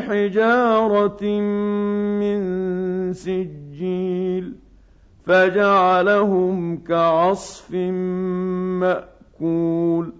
بحجارة من سجيل فجعلهم كعصف مأكول